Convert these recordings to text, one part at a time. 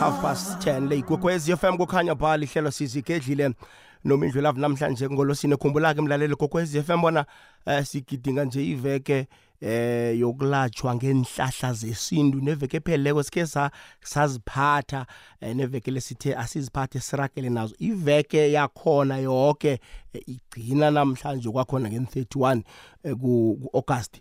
half past 10 le ikwekwezi FM kukhanya bhali ihlelo sizigedlile. Nomindlu love namhlanje ngolosine khumbula ke mlaleli kokwezi FM bona eh, sigidinga nje iveke eh yokulatshwa ngenhlahla zesintu neveke epheleleko sike saziphatha eh, neveke lesithe asiziphathe sirakele nazo. Iveke yakhona yonke eh, igcina namhlanje kwakhona ngen31 ku-August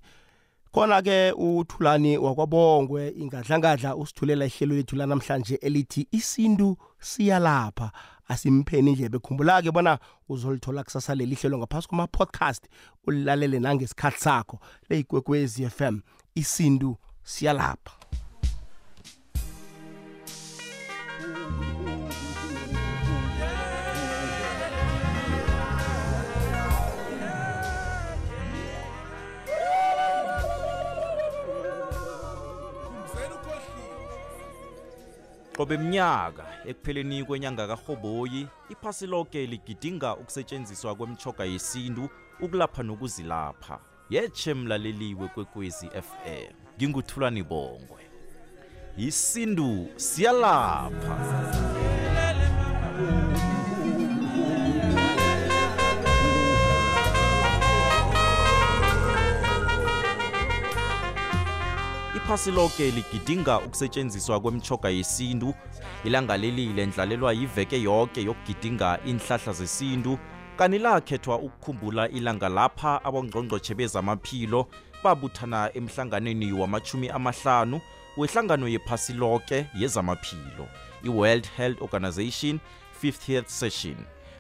khona ke uthulani wakwabongwe ingadlangadla usithulela ihlelo lethu lanamhlanje elithi isintu siyalapha. Asimpheni indlebe. Khumbula ke bona uzolithola kusasa leli hlelo ngaphasi kuma podcast ulilalele nangesikhathi sakho leyigwegwezi FM isintu siyalapha. Qobe mnyaka ekupheleni kwenyanga kaRhoboyi iphasi lonke ligidinga ukusetshenziswa kwemchoga yesintu ukulapha nokuzilapha. Yeche mlaleliwe kwekwezi FM nginguthulani bongwe. Isintu siyalapha iphasi lonke ligidinga ukusetshenziswa kwemchoga yesintu. Ilanga leli lendlalelwa yiveke yonke yokugidinga inhlahla zesintu. Kani lakhethwa ukukhumbula ilanga lapha abongqongqotshe bezamaphilo babuthana emhlanganweni wamachumi amahlanu wehlangano yephasi lonke yezamaphilo i-world health organization 50th session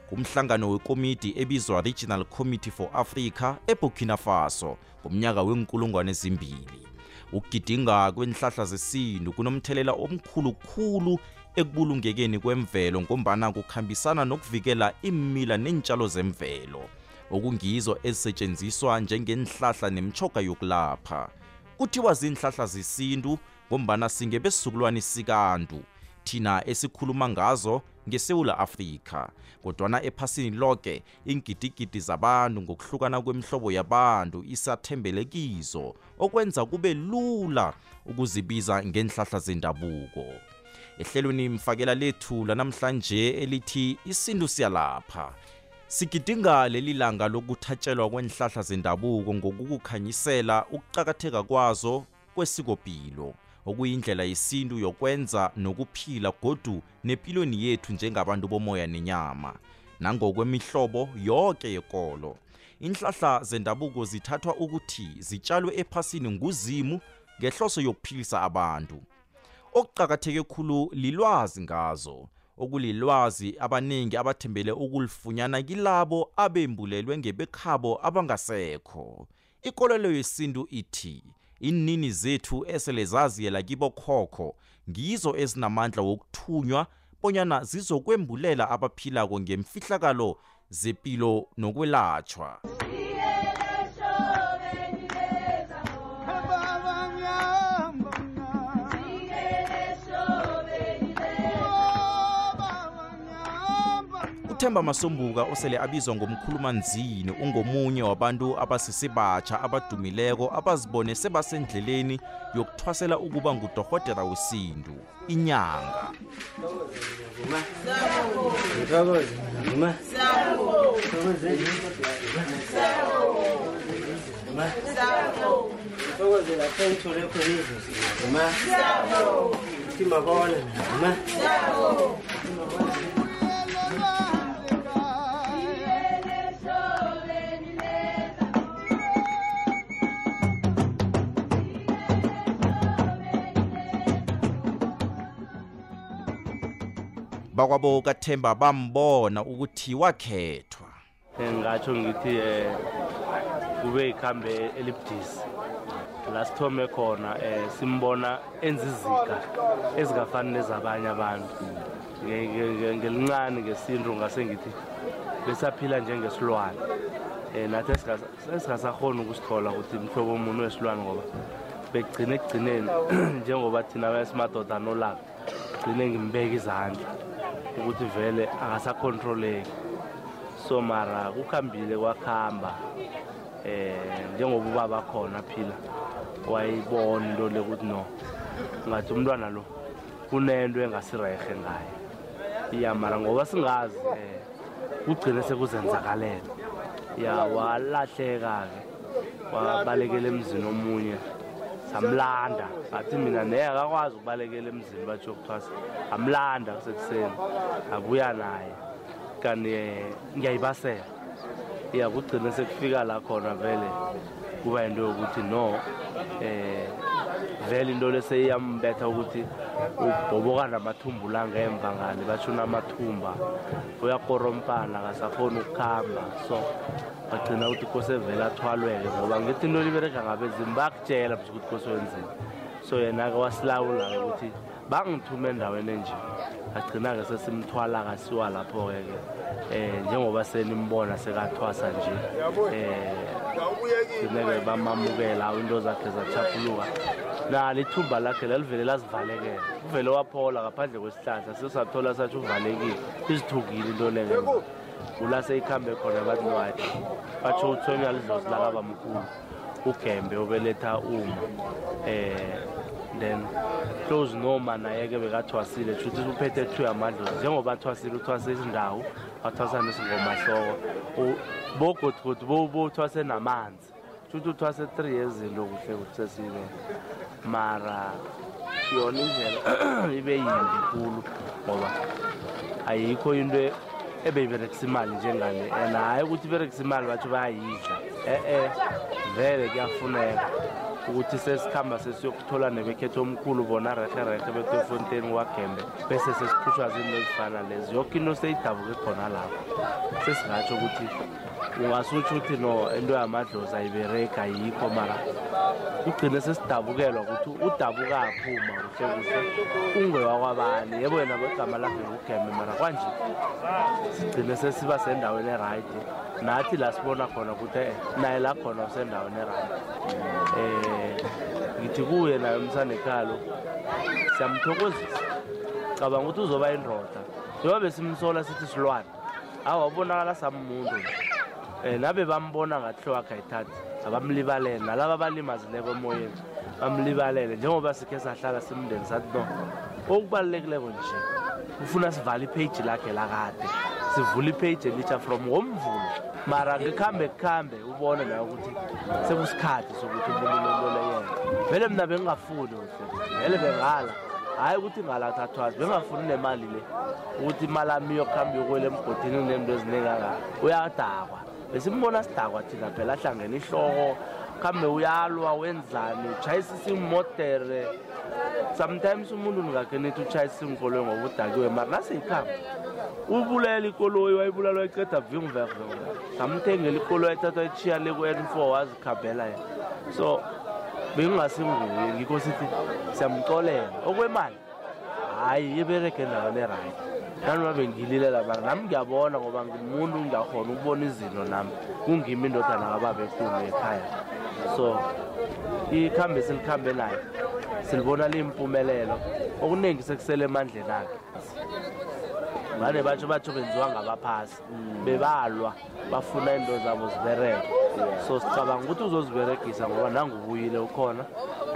kumhlangano wekomiti ebizwa regional committee for africa eburkina faso ngomnyaka wenkulungwane ezimbili. Ukugidinga kwenhlahla zesintu kunomthelela omkhulu khulu ekubulungekeni kwemvelo ngombana kukhambisana nokuvikela imila neentshalo zemvelo. Okungizo ezisetshenziswa njengenhlahla nemchoka yokulapha. Kuthiwa zinhlahla zesintu ngombana singebesizukulwane sikantu. Thina esikhuluma ngazo ngesewula afrika kodwana ephasini lonke ingidigidi zabantu ngokuhlukana kwemihlobo yabantu isathembele kizo okwenza kube lula ukuzibiza ngenhlahla zendabuko. Ehlelweni mfakela lethu lanamhlanje elithi isintu siyalapha. Sigidinga leli langa lokuthatshelwa kwenhlahla zendabuko ngokukukhanyisela ukuqakatheka kwazo kwesikopilo. Okuyindlela yesintu yokwenza nokuphila godu nempilweni yethu njengabantu bomoya nenyama. Nangokwemihlobo yonke yekolo inhlahla zendabuko zithathwa ukuthi zitshalwe ephasini nguzimu ngehloso yokuphilisa abantu. Okuqakatheke khulu lilwazi ngazo okulilwazi abaningi abathembele ukulifunyana kilabo abembulelwe ngebekhabo abangasekho. Ikolelo yesintu ithi inini zethu esele zaziyela kibokhokho ngizo ezinamandla wokuthunywa bonyana zizokwembulela abaphilako ngemfihlakalo zepilo nokwelatshwa uthemba masombuka osele abizwa ngomkhulumanzini ungomunye wabantu abasisebatsha abadumileko abazibone sebasendleleni yokuthwasela ukuba ngudorhotera wesintu inyanga Ngithokoze. Ngima. Ngima. Ngithokoze lapho ngithole khona izinto. Bakwabo kathemba bambona ukuthi wakhethwa. Ngingatsho ngithi eh kube ikhambe elibudisi. La sithome khona eh simbona enza iziga ezingafani nezabanye abantu. Nge- nge- nge- ngelincane ngesintu ngase ngithi besaphila njengesilwane. Eh nathi esingasa- esingasakhoni ukusithola ukuthi mhlobo omuntu wesilwane ngoba bekugcina ekugcineni njengoba thina esimadoda nolaka gcine ngimbeka izandla. Ukuthi vele akasakhontroleki so mara kukhambile kwakhamba eh njengoba ubaba khona phila wayibona into le ukuthi no ngathi umntwana lo kunento engasirehe ngayo ya mara ngoba singazi um kugcine sekuzenzakalela ya walahleka-ke wabalekela emzini omunye. Samlanda ngathi mina neye akakwazi ukubalekela emzini batsho kuthwasa amlanda kusekuseni abuya naye. Kanti um ngiyayibasela. Ya kugcine sekufika la khona vele kuba yinto yokuthi no eh vele into leseyiyambetha ukuthi ubhoboka namathumbu la ngemva ngale batsho unamathumba. Uyakorompana akasafoni ukukhamba. So bagcina ukuthi kose vele athwalweke ngoba ngithi into libereka ngabezimu bayakutshela mse ukuthi kose wenzeni. So yena-ke wasilawula-ke ukuthi bangithume endaweni enje. Agcina-ke sesimthwala kasiwa lapho-ke ke um njengoba senimbona sekathwasa nje um gcine-ke bamamukela into zakhe zathapuluka nalo ithumba lakhe lalivele lazivalekela uvele waphola ngaphandle kwesihlahla sesathola sathi uvalekile. Izithukile into lengenza ula seyikhambe khona nohayi batsho uthonya lidlozi lakabamkhulu ugembe obeletha uma um then close noma naye-ke bekathwasile shuthi uphethe two yamadlozi njengoba athwasile uthwase izindawo wathwasa nesingomahloko bogodigodi bothwase namanzi. Shuthi uthwase three yezinto kuhle kuthi sesibe mara yona indlela ibe yimbi kulu ngoba ayikho into ebeyiberekisa imali njengale. And hhayi ukuthi iberekisa imali batsho bayayidla. E-e vele kuyafuneka ukuthi sesikhamba sesiyokuthola nebekhetho omkhulu bona reherehe betofonteni wagembe bese sesikhushwa zinto ezifana lezi. Yoke into seyidabuke khona lapho. Sesingatsho ukuthi ungasutsho ukuthi no into yamadlozi ayibereki ayikho mara. Kugcine sesidabukelwa ukuthi udabuka aphuma kuhle kuhle ungewakwabani yebo yena begama lakhe ngugembe mara kwanje sigcine sesiba sendaweni erayidi nathi la sibona khona ukuthi eh naye la khona usendaweni erayidi um ngithi kuye naye umsanekhaya lo siyamthokozisa. Cabanga ukuthi uzoba indoda. Njengoba besimsola sithi silwane awu wabonakala samuntu um nabe bambona ngathi hlo wakhe ayithathi abamlibalele. Nalaba abalimazileko emoyeni bamlibalele. Njengoba sikhe sahlala simndeni sathi no okubalulekileko nje ufuna sivale ipheji lakhe lakade sivule ipheji elitsha from ngomvulo. Mara ngikhambe kukhambe ubone nayo ukuthi sekusikhathi sokuthi umuntu loleyena vele mna bengingafuni vele bengala. Hhayi ukuthi ngalathathwazi bengafuni nemali le ukuthi imali ami yokuhamba yokwela emgodini kunento ezinenganga uyadakwa. Besimbona sidakwa thina phela ahlangene ihloko kambe uyalwa wenzani utshayisisa imodere sometimes umuntu ngakhe nithi utshayisisa inkoloyi ngoba udakiwe mara naseyikhamba ubulela ikoloyi wayibulala wayiceda vingverve ngamthengela ikoloyi ethathwa etshiya le ku-n four wazikhambela yena. So bengingasinguye ngikho sithi siyamxolela. Okwemali hhayi ibereke endaweni erayithi nanoma bengililela mara nami ngiyabona ngoba ngimuntu ngiyakhona ukubona izinto nami. Kungimi indodana kababekulu ekhaya. So ikhambe silikhambe naye silibona liyimpumelelo. Okuningi sekusele emandleni akhe. Ngane batsho batsho benziwa ngabaphasi. Bebalwa bafuna into zabo zibereke. So sicabanga ukuthi uzoziberegisa ngoba nangubuyile ukhona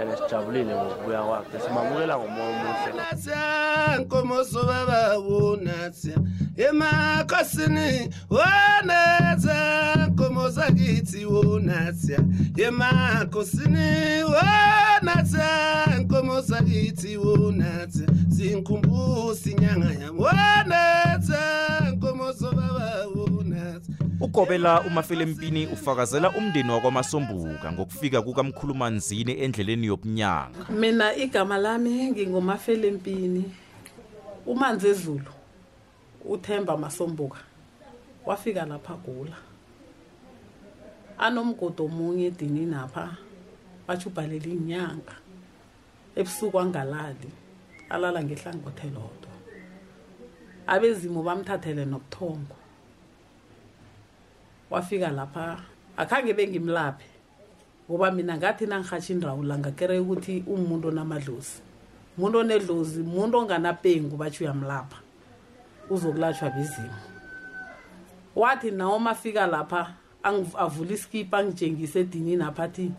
and sijabulile ngokubuya kwakhe. Simamukela ngomoya omuhle. Natsia, nkomoso baba wonatsia emakosini wonatsia nkomosa kithi wonatsia emakosini wonatsia nkomosa kithi wonatsia sinkhumbusi inyanga yami. Wonatsia nkomoso baba wonatsia ugobela umafilempini ufakazela umndeni wakwamasombuka ngokufika kukamkhulumanzini endleleni yobunyanga mina igama lami ngingumafelempini umanzi ezulu uthemba masombuka wafika lapha gula. Anomgodi omunye edinini apha batsho ubhalela inyanga. Ebusuku angalali alala ngehlangothi lodwa abezimu bamthathele nobuthongo. Wafika lapha akhange bengimlaphe ngoba mina ngathi nangihatsha indrawula ngakere ukuthi umuntu onamadlozi. Umuntu onedlozi umuntu onganapengu batsho uyamlapha uzokulatshwa bezimu wathi nawo mafika lapha avule iskipa angitshengise edinini apha athi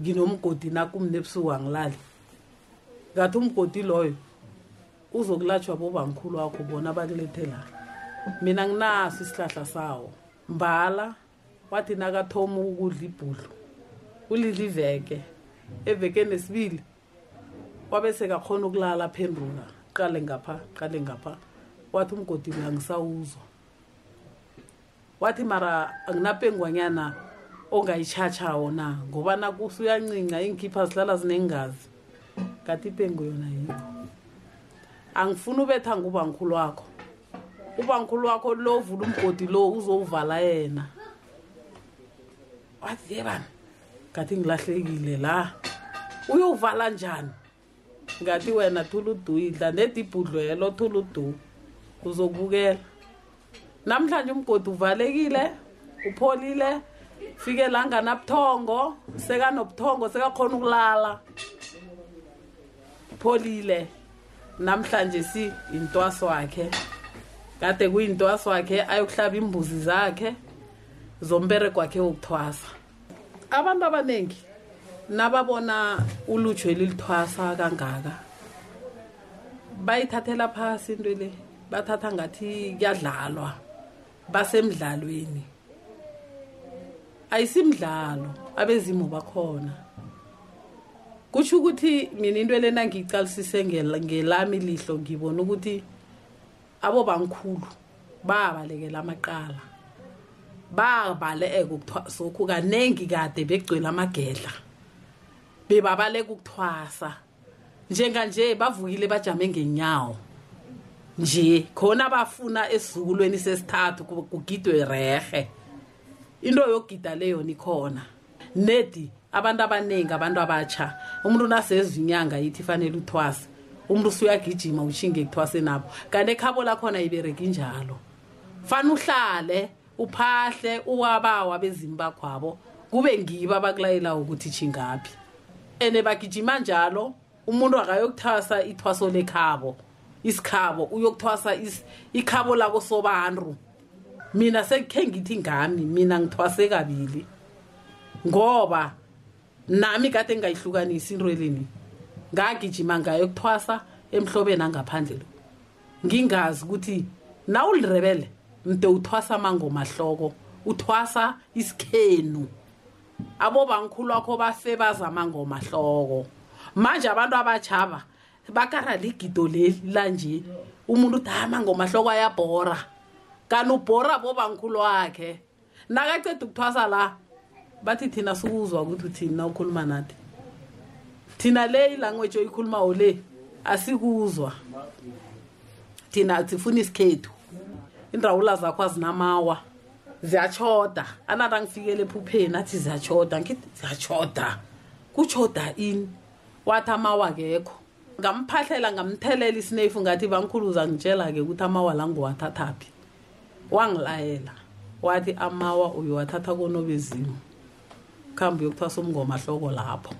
nginomgodi nakumne ebusuku angilali. Ngathi umgodi loyo uzokulatshwa bobamkhulu wakho bona bakulethe la mina nginaso isihlahla sawo. Mbala wathi nakathoma ukudla ibhudlu ulidla iveke evekeni esibili wabe sekakhona ukulala aphendula qale ngapha qale ngapha. Wathi umgodi mina ngisawuzwa wathi mara anginapengwanyana ongayitshatshawo na ngoba nakusuyancinca iinkhipha zihlala zinengazi kanti ipengu yona yikho angifuni ubetha ngubankhulu wakho. Ubankhulu wakho lo vula umgodi lo uzowuvala yena. Wathi yebani ngathi ngilahlekile la. Uyowuvala njani? Ngathi wena thuludu idla nedi ibhudlwelo thuludu uzokubukela. Namhlanje umgodi uvalekile upholile fike la nganabuthongo sekanobuthongo sekakhona ukulala pholile namhlanje si intwaso wakhe. Kade kuyintwaso wakhe ayokuhlaba imbuzi zakhe zombereko wakhe wokuthwasa. Abantu abaningi nababona ulutsho elilithwasa kangaka bayithathela phasi into le bathatha ngathi kuyadlalwa basemdlalweni. Ayisimdlalo abezimu bakhona. Kutsho ukuthi mina into lena ngiyicalisise ngel- ngelami lihlo ngibona ukuthi abo bangikhulu babalekela amaqala. Babaleka ukuthwasokhu kanengi kade begcwele amagedla. Bebabaleka ukuthwasa. Njenganje bavukile bajame ngenyawo. Nje khona bafuna esizukulweni sesithathu ku- kugidwe rehe into yokugida le yona ikhona nedi abantu abaningi abantu abatsha umuntu nasezwa inyanga yithi fanele uthwase umuntu usuyagijima ushinge ekuthwase nabo. Kanti ekhabo lakhona ibereki njalo. Fana uhlale uphahle uwabawa bezimu bakhwabo. Kube ngibo abakulayelayo ukuthi chingaphi ene bagijima njalo umuntu akayokuthwasa ithwaso lekhabo isikhabo uyokuthwasa ikhabo lako sobantu mina sekhe ngithi ngami mina ngithwase kabili. Ngoba nami kade ngayihlukanisi into eleni ngagijima ngayo kuthwasa emhlobeni angaphandle lo. Ngingazi ukuthi nawulirebele mde uthwasa amangomahloko uthwasa isikhenu. Abobankhulu wakho bafe baza amangomahloko manje abantu abatshaba bakara ligido leli lanje umuntu uthi "Ah, amangomahloko ayabhora. Kanti ubhora bobankhulu wakhe. Nakaceda ukuthwasa la bathi thina sikuzwa ukuthi uthini na ukhuluma nathi. Thina le ilanguage oyikhulumayo le asikuzwa. Thina sifuna isikhethu. Indrawula zakho azinamawa. Ziyatshoda. Anata ngifikele ephupheni athi ziyatshoda. Ngithi ziyatshoda? Kutshoda ini? Wathi amawa kekho ngamphahlela ngamthelela isinefu ngathi bangikhuluza ngitshela-ke ukuthi amawa la nguwathathaphi wangilayela. Wathi amawa uyowathatha konobezimu kuhambe uyokuthwasa umngomahloko lapho.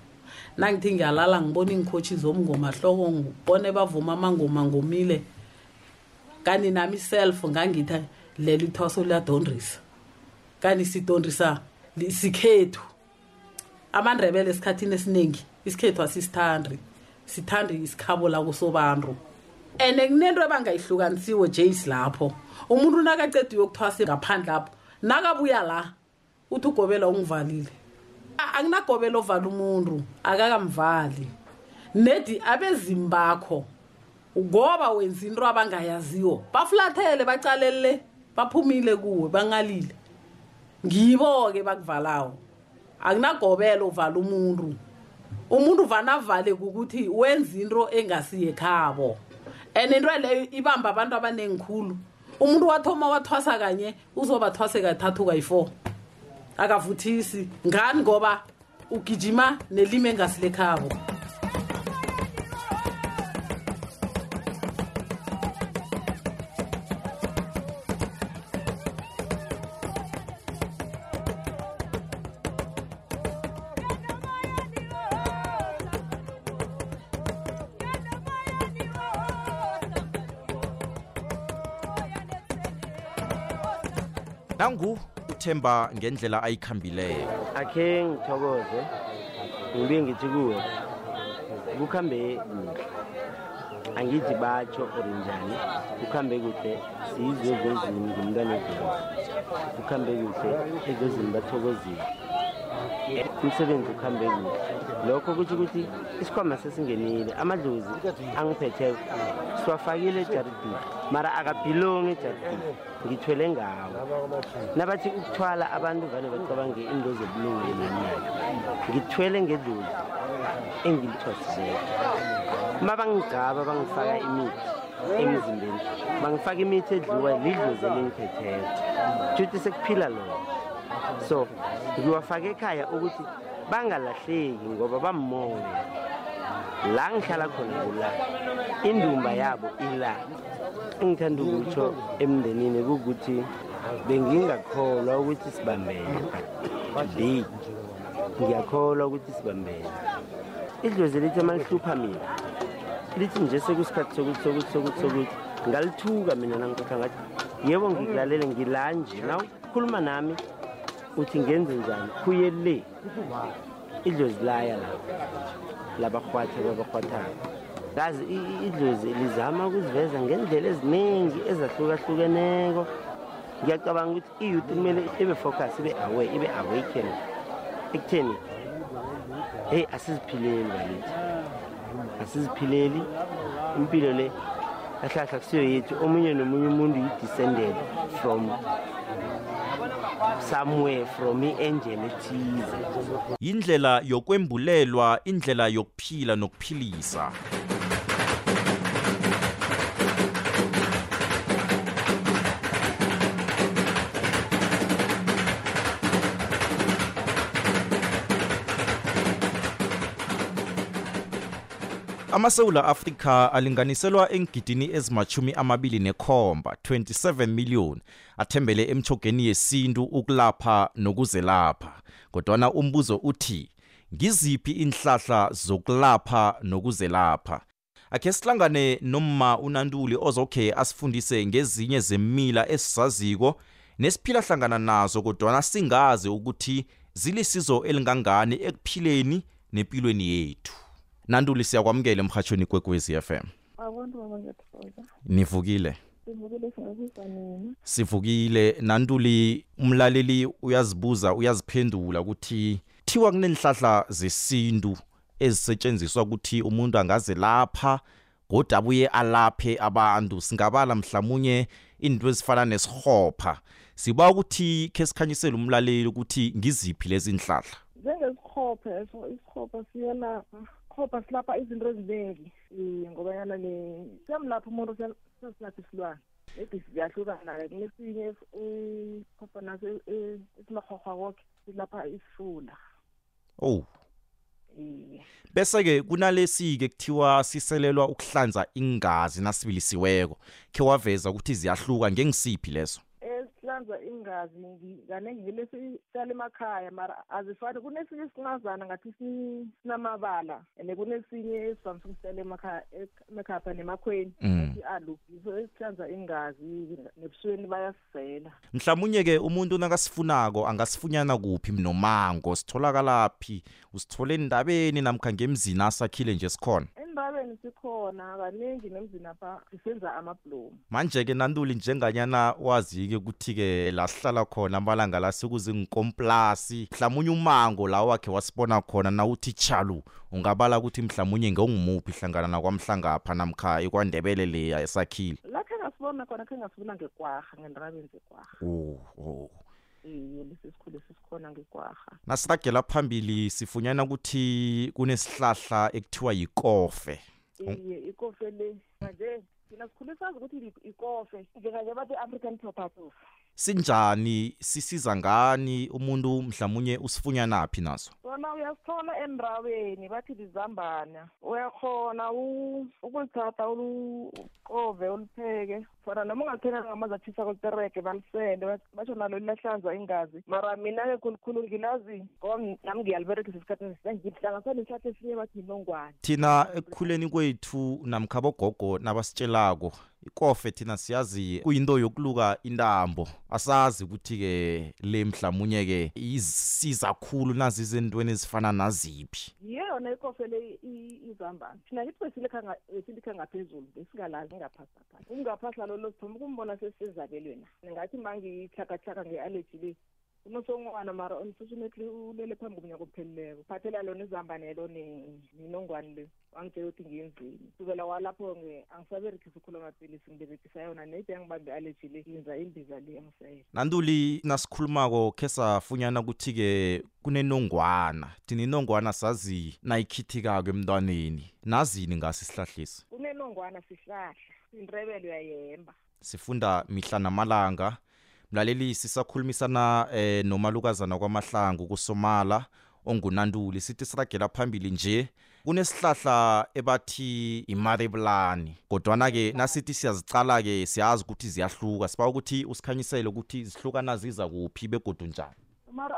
Nangithi ngiyalala ngibona iinkhotshi zomngomahloko ngibone bavuma amangoma ngomile. Kanti nami self ngangithi lelo ithwaso liyadondrisa kanti sidondrisa sikhethu. Amandrebele esikhathini esiningi isikhethu asisithandi. Sithanda isikhabo lakusobantu and kunento ebangayihlukanisiwe jace lapho. Umuntu nakaceda uyokuthwasa ngaphandle lapho nakabuya la uthi ugobela ungivalile. A- akunagobela ovala umuntu akakamvali. Nedi abezimu bakho ngoba wenza into abangayaziwo bafulathele bacalelele baphumile kuwe bangalile. Ngibo-ke bakuvalawo. Akunagobelo uvala umuntu. Umuntu uvana avale kukuthi wenza into engasiye khabo and into leyo ibamba abantu abanengikhulu umuntu wathoma wathwasa kanye uzobathwase kathathu kayi-four. Akavuthisi ngani ngoba ugijima nelimi engasilekhabo. Nangu uthemba ngendlela ayikhambileyo akhe ngithokoze. Ngibuye ngithi kuwe kukuhambe kuhle. Angithi batsho or njani ukuhambe kuhle sizwe ezozini ngumntwana edlozi ukuhambe kuhle ezozini bathokozile umsebenzi ukuhambe kuhle lokho kutsho ukuthi isikhwama sesingenile. Amadlozi angiphetheko siwafakile ejaridini mara akabhilongi ejaridini. Ngithwele ngawo. Nabathi ukuthwala abantu vane bacabange into zobulungile nemali ngithwele ngedlozi engilithwasileyo uma bangigaba bangifaka imithi emzimbeni bangifaka imithi edliwa lidlozi elingiphetheko juthi sekuphila lona so ngiwafake ekhaya ukuthi bangalahleki ngoba bamoya la ngihlala khona kula indumba yabo ila. Engithanda ukutsho emndenini kukuthi bengingakholwa ukuthi sibambene. Today ngiyakholwa ukuthi sibambene. Idlozi lithi malihlupha mina. Lithi nje sekusikhathi sokuthi sokuthi sokuthi sokuthi ngalithuka mina nangikhohlwa ngathi yebo ngikulalele ngilanje. Naw khuluma nami. Uthi ngenze njani? Khuye le. Idlozi laya la. Labakhwatha babakhwathayo kazi i- i- idlozi lizama ukuziveza ngendlela eziningi ezahlukahlukeneko. Ngiyacabanga ukuthi iyouth kumele ibe focus ibe aware ibe awaken ekutheni heyi asiziphileli balithi asiziphileli. Impilo le kahlahla kusiyo yethu. Omunye nomunye umuntu yi-descended from somewhere from i-angel ethize indlela yokwembulelwa indlela yokuphila nokuphilisa. Amasewula afrika alinganiselwa engidini ezimachumi amabili nekhomba 27 million athembele emchogeni yesintu ukulapha nokuzelapha. Kodwana umbuzo uthi ngiziphi inhlahla zokulapha nokuzelapha? Akhe sihlangane nomma unantuli ozokhe asifundise ngezinye zemila esizaziko nesiphila hlangana nazo kodwana singazi ukuthi zilisizo elingangani ekuphileni nempilweni yethu. Nantuli siyakwamukela emhatshweni kwekwezi FM abantu baba ngiyathokoza nivukile? Sivukile singakuzwa nina. Sivukile. Nantuli umlaleli uyazibuza uyaziphendula ukuthi thiwa kunenhlahla zesintu ezisetshenziswa ukuthi umuntu angaze lapha kodwa abuye alaphe abantu. Singabala mhlawumunye into ezifana nesihopha siba ukuthi khe sikhanyisele umlaleli ukuthi ngiziphi lezi nhlahla? Njengesikhophe eso isikhopha siyelapha isikhopha silapha izinto eziningi. Um ngoba yana le siyamlapha umuntu sesilapha isilwane. Maybe ziyahlukana-ke kunesinye isikhopha naso eh, esimarhorhwa koke silapha isifula oh iye. Bese-ke kunalesi-ke kuthiwa siselelwa ukuhlanza ingazi nasibilisiweko khe waveza ukuthi ziyahluka ngengisiphi leso? Esihlanza ingazi ngi- kanengi ngilesi sihlala emakhaya mara azifani. Kunesinye isincazana ngathi si- sinamabala and kunesinye esivamise ukusihlela emakhaya ek- emakhaya pha nemakhweni. Mm. athi alu yiso esihlanza ingazi nebusweni bayasisela mhlawumunye-ke umuntu nakasifunako angasifunyana kuphi nomango sitholakalaphi usithole endabeni namkha ngemzini asakhile nje sikhona? Endabeni sikhona kaningi nemzini apha sisenza amablomu manje-ke nantuli njenganyana wazi-ke ukuthi-ke la sihlala khona amalanga la sekuzinkomplasi mhlawumunye umango la wakhe wasibona khona nawuthi tshalu ungabala ukuthi mhlawumunye ngewungumuphi hlangana nakwamhlangapha namkha ekwandebele leya esakhile? Lakhe ngasibona khona khe ngasibona ngekwarha ngendrabeni zekwarha oh, oh. iye lesi sikhulu esisikhona ngekwarha nasiragela phambili sifunyana ukuthi kunesihlahla ekuthiwa yikofe. Iye ikofe le manje thina sikhule sazi ukuthi ikofe njenganje bathi african potato sinjani sisiza ngani umuntu mhlawumunye usifunyanaphi naso? Sona uyasithola endaweni bathi lizambana. Uyakhona u- ukulithatha uluqove ulipheke fana noma ungathenga ngamanzi athisa kolitereke balisende bat- batsho nalo liyahlanza ingazi mara mina-ke khulukhulu ngilazi ngoba m- nami ngiyaliberegisa esikhathini ngihlanganiswa nesihlahla esinye bathi yinongwane thina ekukhuleni kwethu namkha bogogo nabasitshelako ikofe thina siyazi kuyinto yokuluka intambo. Asazi ukuthi ke le mhlamunye ke isiza kakhulu nazi izintweni ezifana naziphi. Yiyo yona ikofe le i- izambane. Thina kithi besilikha besilikha ngaphezulu besingalazi ngaphasapha ukungaphasa lolo sithoma ukumbona sesizabelweni ningathi mangiyihlakahlaka nge-allergy le unosongwana mara unfortunately ulele phambi komnyaka ophelileko. Phathela lona izambanelo ne- nenongwane le. Wangitshela ukuthi ngiyenzini kusukela walapho-ke angisaberekisi ukhula amapilisi ngiberekisa yona. Nedi yangibambe i-allergy le ngenza imbiza le engisayela nantuli nasikhulumako khe safunyana ukuthi ke kunenongwana. Thina inongwana sazi nayikhithikako emntwaneni. Nazini ngasi sihlahlisi kunenongwana sihlahla. Indrebelo uyayemba. Sifunda mihla namalanga. Mlaleli sisakhulumisana eh nomalukazana kwamahlangu kusomala ongunanduli. Sithi siragela phambili nje kunesihlahla ebathi imareblani kodwana ke nasithi siyazicala ke siyazi ukuthi ziyahluka. Siba ukuthi usikhanyisele ukuthi zihlukana ziza kuphi begodu njani.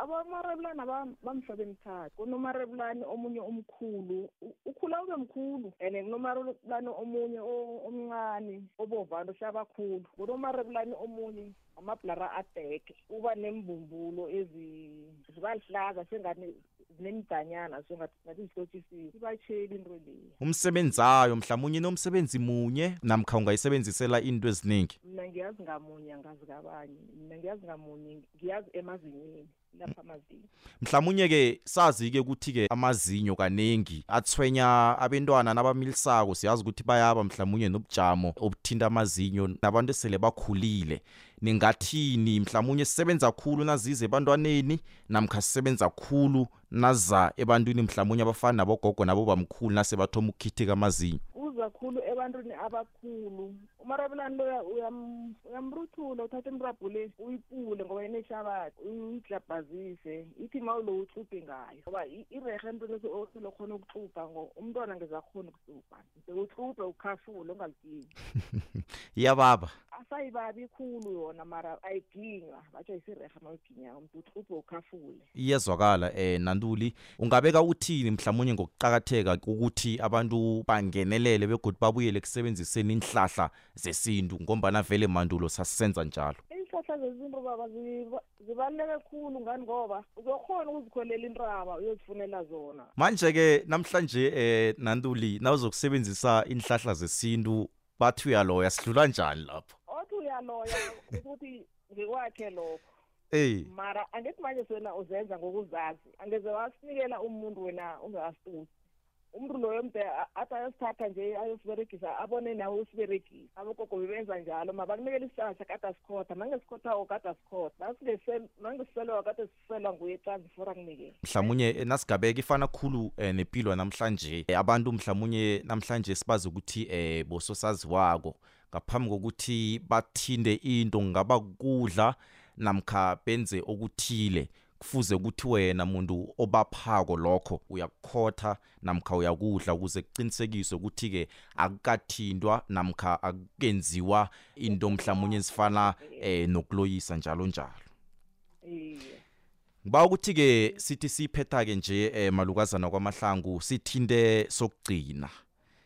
Mara abamarebulani bamhlobo emithathu kunomarebulani omunye omkhulu. U- ukhula ube mkhulu and kunomarebulani omunye o- omncane obovana ohlabakhulu kunomarebulani omunye amabhlara adeke uba nembumbulo ezi- ziba lihlaza sengani zinemidanyana sengathi zihlotshisiwe ibatsheli into leyo. Umsebenzayo mhlawumnye nomsebenzi munye namkha ungayisebenzisela into eziningi mina ngiyazi ngamunye angazi kabanye. Mina ngiyazi ngamunye ngiyazi emazinyeni lapha amazinyo. Mhlawumnye ke sazi ke ukuthi ke amazinyo kaningi athwenya abantwana nabamilisako. Siyazi ukuthi bayaba mhlawumnye nobujamo obuthinta amazinyo nabantu esele bakhulile. Ningathini? Mhlawumnye sisebenza khulu nazize ebantwaneni namkha sisebenza khulu naza ebantwini mhlawumnye abafana nabogogo nabo bamkhulu nasebathoma ukukhithika amazinyo? Uza khulu ebantwini abakhulu. Umarabelani loya uyam- uyamruthula uthatha imirabhu le uyipule ngoba ineshabathi uyiglabhazise ithi ma ulo uxubhe ngayo. Ngoba i- irehe entweni oselokhona ukuxubha ngo umntwana ngezakhona ukuxubha sekuxubhe ukhafule ungalidingi. Iyababa asayibabi khulu yona mara ayiginywa. Batsho yisirehe ma uyiginyako mntu uxubhe ukhafule iyezwakala eh nantuli ungabeka uthini mhlawumnye ngokuqakatheka ukuthi abantu bangenelele begodwa babuyele kusebenziseni inhlahla zesintu ngombana vele mandulo sasisenza njalo. Iinhlahla zezinto baba ziba- zibaluleke khulu ngani ngoba uzokhona ukuzikholela intaba uyozifunela zona. Manje-ke namhlanje eh nantuli nawuzokusebenzisa inhlahla zesintu bathi uyaloya sidlula njani lapho? Othi uyaloya ukuthi ngikwakhe lokho. Ey. Mara angithi manje sona uzenza ngokuzazi angeze wasinikela umuntu wena ungakasitusi umuntu loyo mde a- athi ayosithatha nje ayosiberegisa abone nawe usiberegisa abogogo bebenza njalo. Mabakunikela isihlahla kade asikhotha mangesikhothako kade asikhotha mangesiselewa kade siselwa nguye transfora kunikela mhlawumnye eh, nasigabeka ifana khulu eh, nepilo namhlanje Eh, abantu mhlawumnye namhlanje sibazi ukuthi eh bososaziwako. Ngaphambi kokuthi bathinde into ngaba kudla namkha benze okuthile. Kufuze ukuthi wena muntu obaphako lokho uyakukhotha namkha uyakudla ukuze kuqinisekiswe ukuthi-ke akukathindwa namkha akukenziwa into mhlawumnye ezifana eh nokuloyisa njalo njalo Ngiba ukuthi ke sithi siphetha ke nje eh, malukazana kwamahlangu sithinte sokugcina.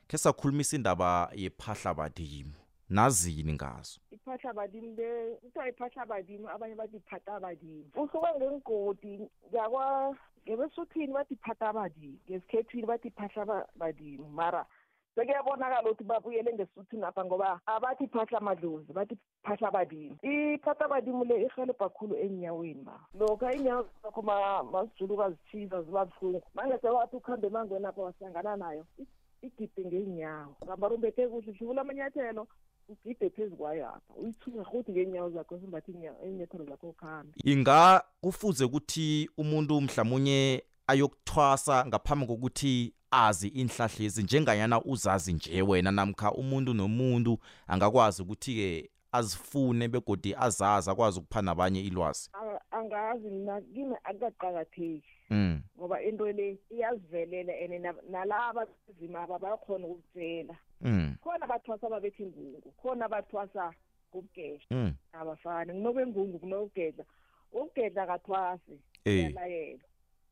Ke sakhulumisa indaba yephahla badimu. Nazini ngazo. iphahla badimi le kuthiwa iphahla badimi abanye bathi iphata badimi usuke ngengigodi ngakwa ngebesuthini bathi iphata badimi ngesikhethwini bathi iphahla ba- badimi mara sekuyabonakala ukuthi babuyele ngesuthini apha ngoba abathi iphahla madlozi bathi iphahla badimi iphahla badimi le irhelebha khulu enyaweni ba lokha inyawo zakho ma- masijuluka zithiza ziba buhlungu. Mangese wathi ukuhambe emangweni apha wahlangana nayo i- igide ngeenyawo. Ngambara umbethe kuhle hlubula amanyathelo ugide phezu kwayo apha uyithuka futhi ngeenyawo zakho simbathi iinyathelo zakho ukhambe Inga kufuze ukuthi umuntu mhlawumnye ayokuthwasa ngaphambi kokuthi azi inhlahla lezi njenganyana uzazi nje wena namkha umuntu nomuntu angakwazi ukuthi ke azifune begodi azazi akwazi ukupha nabanye ilwazi. Angazi mina kimi akukaqakatheki Mm. ngoba into le iyazivelela and na- nalaba zima aba bayakhona ukukutshela Mm. khona abathwasa babethi ingungu khona abathwasa ngokugedla Mm. abafani kunokwengungu kunokugedla ukugedla kathwasi uyalayelwa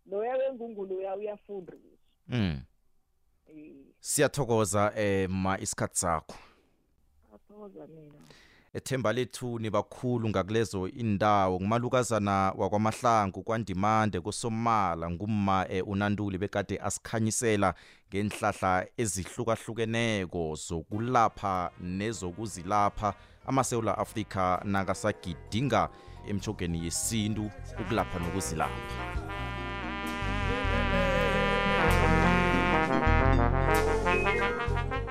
loya wengungu loya uyafundiswa Mm. Siyathokoza eh ma isikhatsi sakho. atho ngiyathokoza mina ethemba lethu nibakhulu ngakulezo indawo. Ngumalukazana wakwamahlangu kwandimande kosomala ngumma eh, unanduli bekade asikhanyisela ngenhlahla ezihlukahlukeneko zokulapha nezokuzilapha. Amasewula afrika nakasagidinga emjogeni yesintu ukulapha nokuzilapha.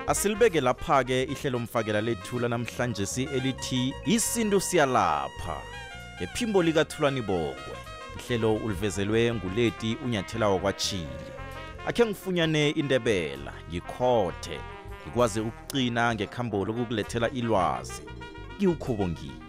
Asilibeke lapha-ke ihlelo mfakela lethula namhlanje si elithi isintu siyalapha ngephimbo likathulani bongwe ihlelo ulivezelwe nguleti unyathela wakwachili akhe ngifunyane indebela ngikhothe ngikwazi ukuqina ngekhambo lokukulethela ilwazi. Ngiwukhubo ngini